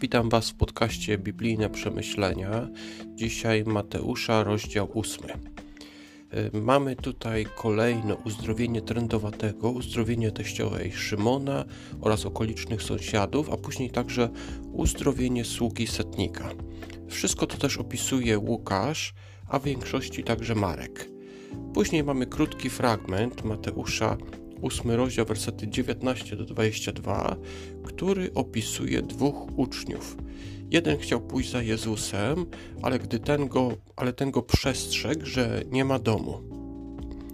Witam Was w podcaście Biblijne Przemyślenia. Dzisiaj Mateusza, rozdział 8. Y, mamy tutaj kolejne uzdrowienie trędowatego, uzdrowienie teściowej Szymona oraz okolicznych sąsiadów, a później także uzdrowienie sługi setnika. Wszystko to też opisuje Łukasz, a w większości także Marek. Później mamy krótki fragment Mateusza 8 rozdział, versety 19 do 22, który opisuje dwóch uczniów. Jeden chciał pójść za Jezusem, ale gdy ten go, ale ten go przestrzegł, że nie ma domu.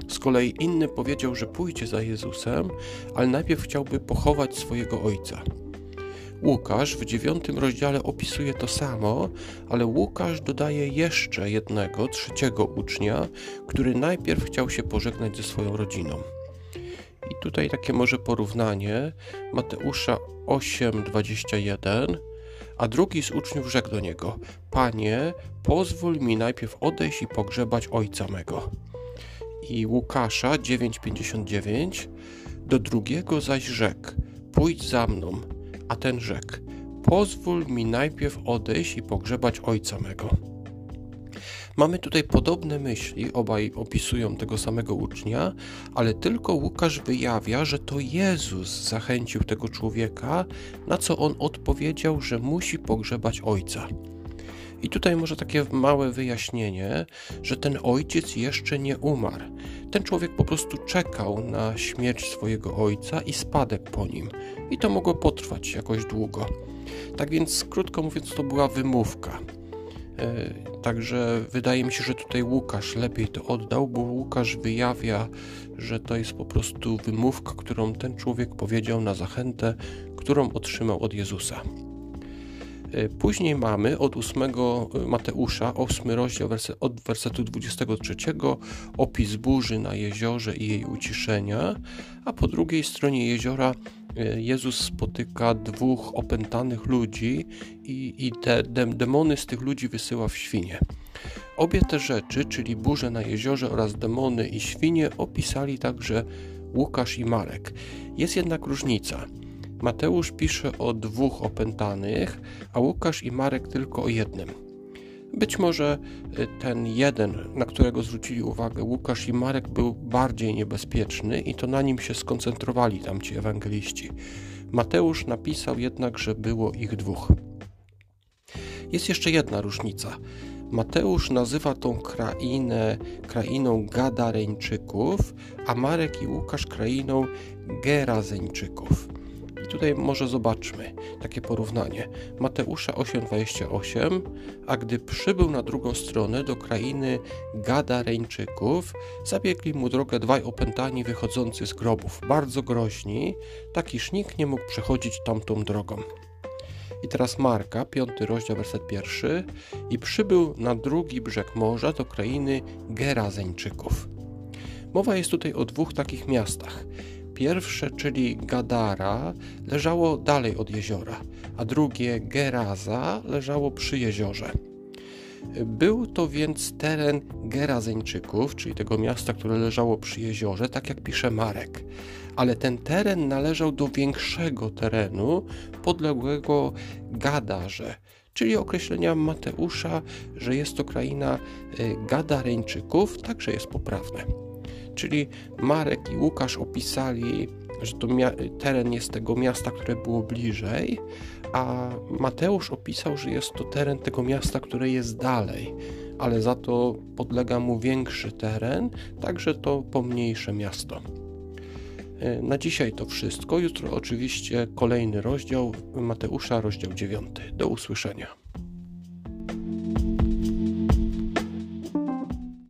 Z kolei inny powiedział, że pójdzie za Jezusem, ale najpierw chciałby pochować swojego ojca. Łukasz w dziewiątym rozdziale opisuje to samo, ale Łukasz dodaje jeszcze jednego, trzeciego ucznia, który najpierw chciał się pożegnać ze swoją rodziną. Tutaj takie może porównanie Mateusza 8:21, a drugi z uczniów rzekł do niego: Panie, pozwól mi najpierw odejść i pogrzebać ojca mego. I Łukasza 9:59, do drugiego zaś rzekł: Pójdź za mną, a ten rzekł: Pozwól mi najpierw odejść i pogrzebać ojca mego. Mamy tutaj podobne myśli, obaj opisują tego samego ucznia, ale tylko Łukasz wyjawia, że to Jezus zachęcił tego człowieka, na co on odpowiedział, że musi pogrzebać ojca. I tutaj może takie małe wyjaśnienie, że ten ojciec jeszcze nie umarł. Ten człowiek po prostu czekał na śmierć swojego ojca i spadek po nim. I to mogło potrwać jakoś długo. Tak więc, krótko mówiąc, to była wymówka. E, także wydaje mi się, że tutaj Łukasz lepiej to oddał, bo Łukasz wyjawia, że to jest po prostu wymówka, którą ten człowiek powiedział na zachętę, którą otrzymał od Jezusa. E, później mamy od 8 e, Mateusza, 8 rozdział od wersetu 23, opis burzy na jeziorze i jej uciszenia, a po drugiej stronie jeziora E, Jezus spotyka dwóch opętanych ludzi i, i te demony z tych ludzi wysyła w świnie. Obie te rzeczy, czyli burze na jeziorze oraz demony i świnie, opisali także Łukasz i Marek. Jest jednak różnica. Mateusz pisze o dwóch opętanych, a Łukasz i Marek tylko o jednym. Być może y, ten jeden, na którego zwrócili uwagę Łukasz i Marek, był bardziej niebezpieczny i to na nim się skoncentrowali tamci ewangeliści. Mateusz napisał jednak, że było ich dwóch. Jest jeszcze jedna różnica. Mateusz nazywa tą krainę krainą Gadareńczyków, a Marek i Łukasz krainą Gerazeńczyków. Tutaj może zobaczmy takie porównanie. Mateusza 8:28, a gdy przybył na drugą stronę do krainy Gadareńczyków, zabiegli mu drogę dwaj opętani wychodzący z grobów, bardzo groźni, tak iż nikt nie mógł przechodzić tamtą drogą. I teraz Marka, piąty rozdział, werset pierwszy. I przybył na drugi brzeg morza do krainy Gerazeńczyków. Mowa jest tutaj o dwóch takich miastach. Pierwsze, czyli Gadara, leżało dalej od jeziora, a drugie, Geraza, leżało przy jeziorze. Był to więc teren Gerazeńczyków, czyli tego miasta, które leżało przy jeziorze, tak jak pisze Marek. Ale ten teren należał do większego terenu podległego Gadarze, czyli określenia Mateusza, że jest to kraina y, Gadareńczyków, także jest poprawne. Czyli Marek i Łukasz opisali, że to teren jest tego miasta, które było bliżej, a Mateusz opisał, że jest to teren tego miasta, które jest dalej, ale za to podlega mu większy teren, także to pomniejsze miasto. E, na dzisiaj to wszystko. Jutro oczywiście kolejny rozdział Mateusza, rozdział 9. Do usłyszenia.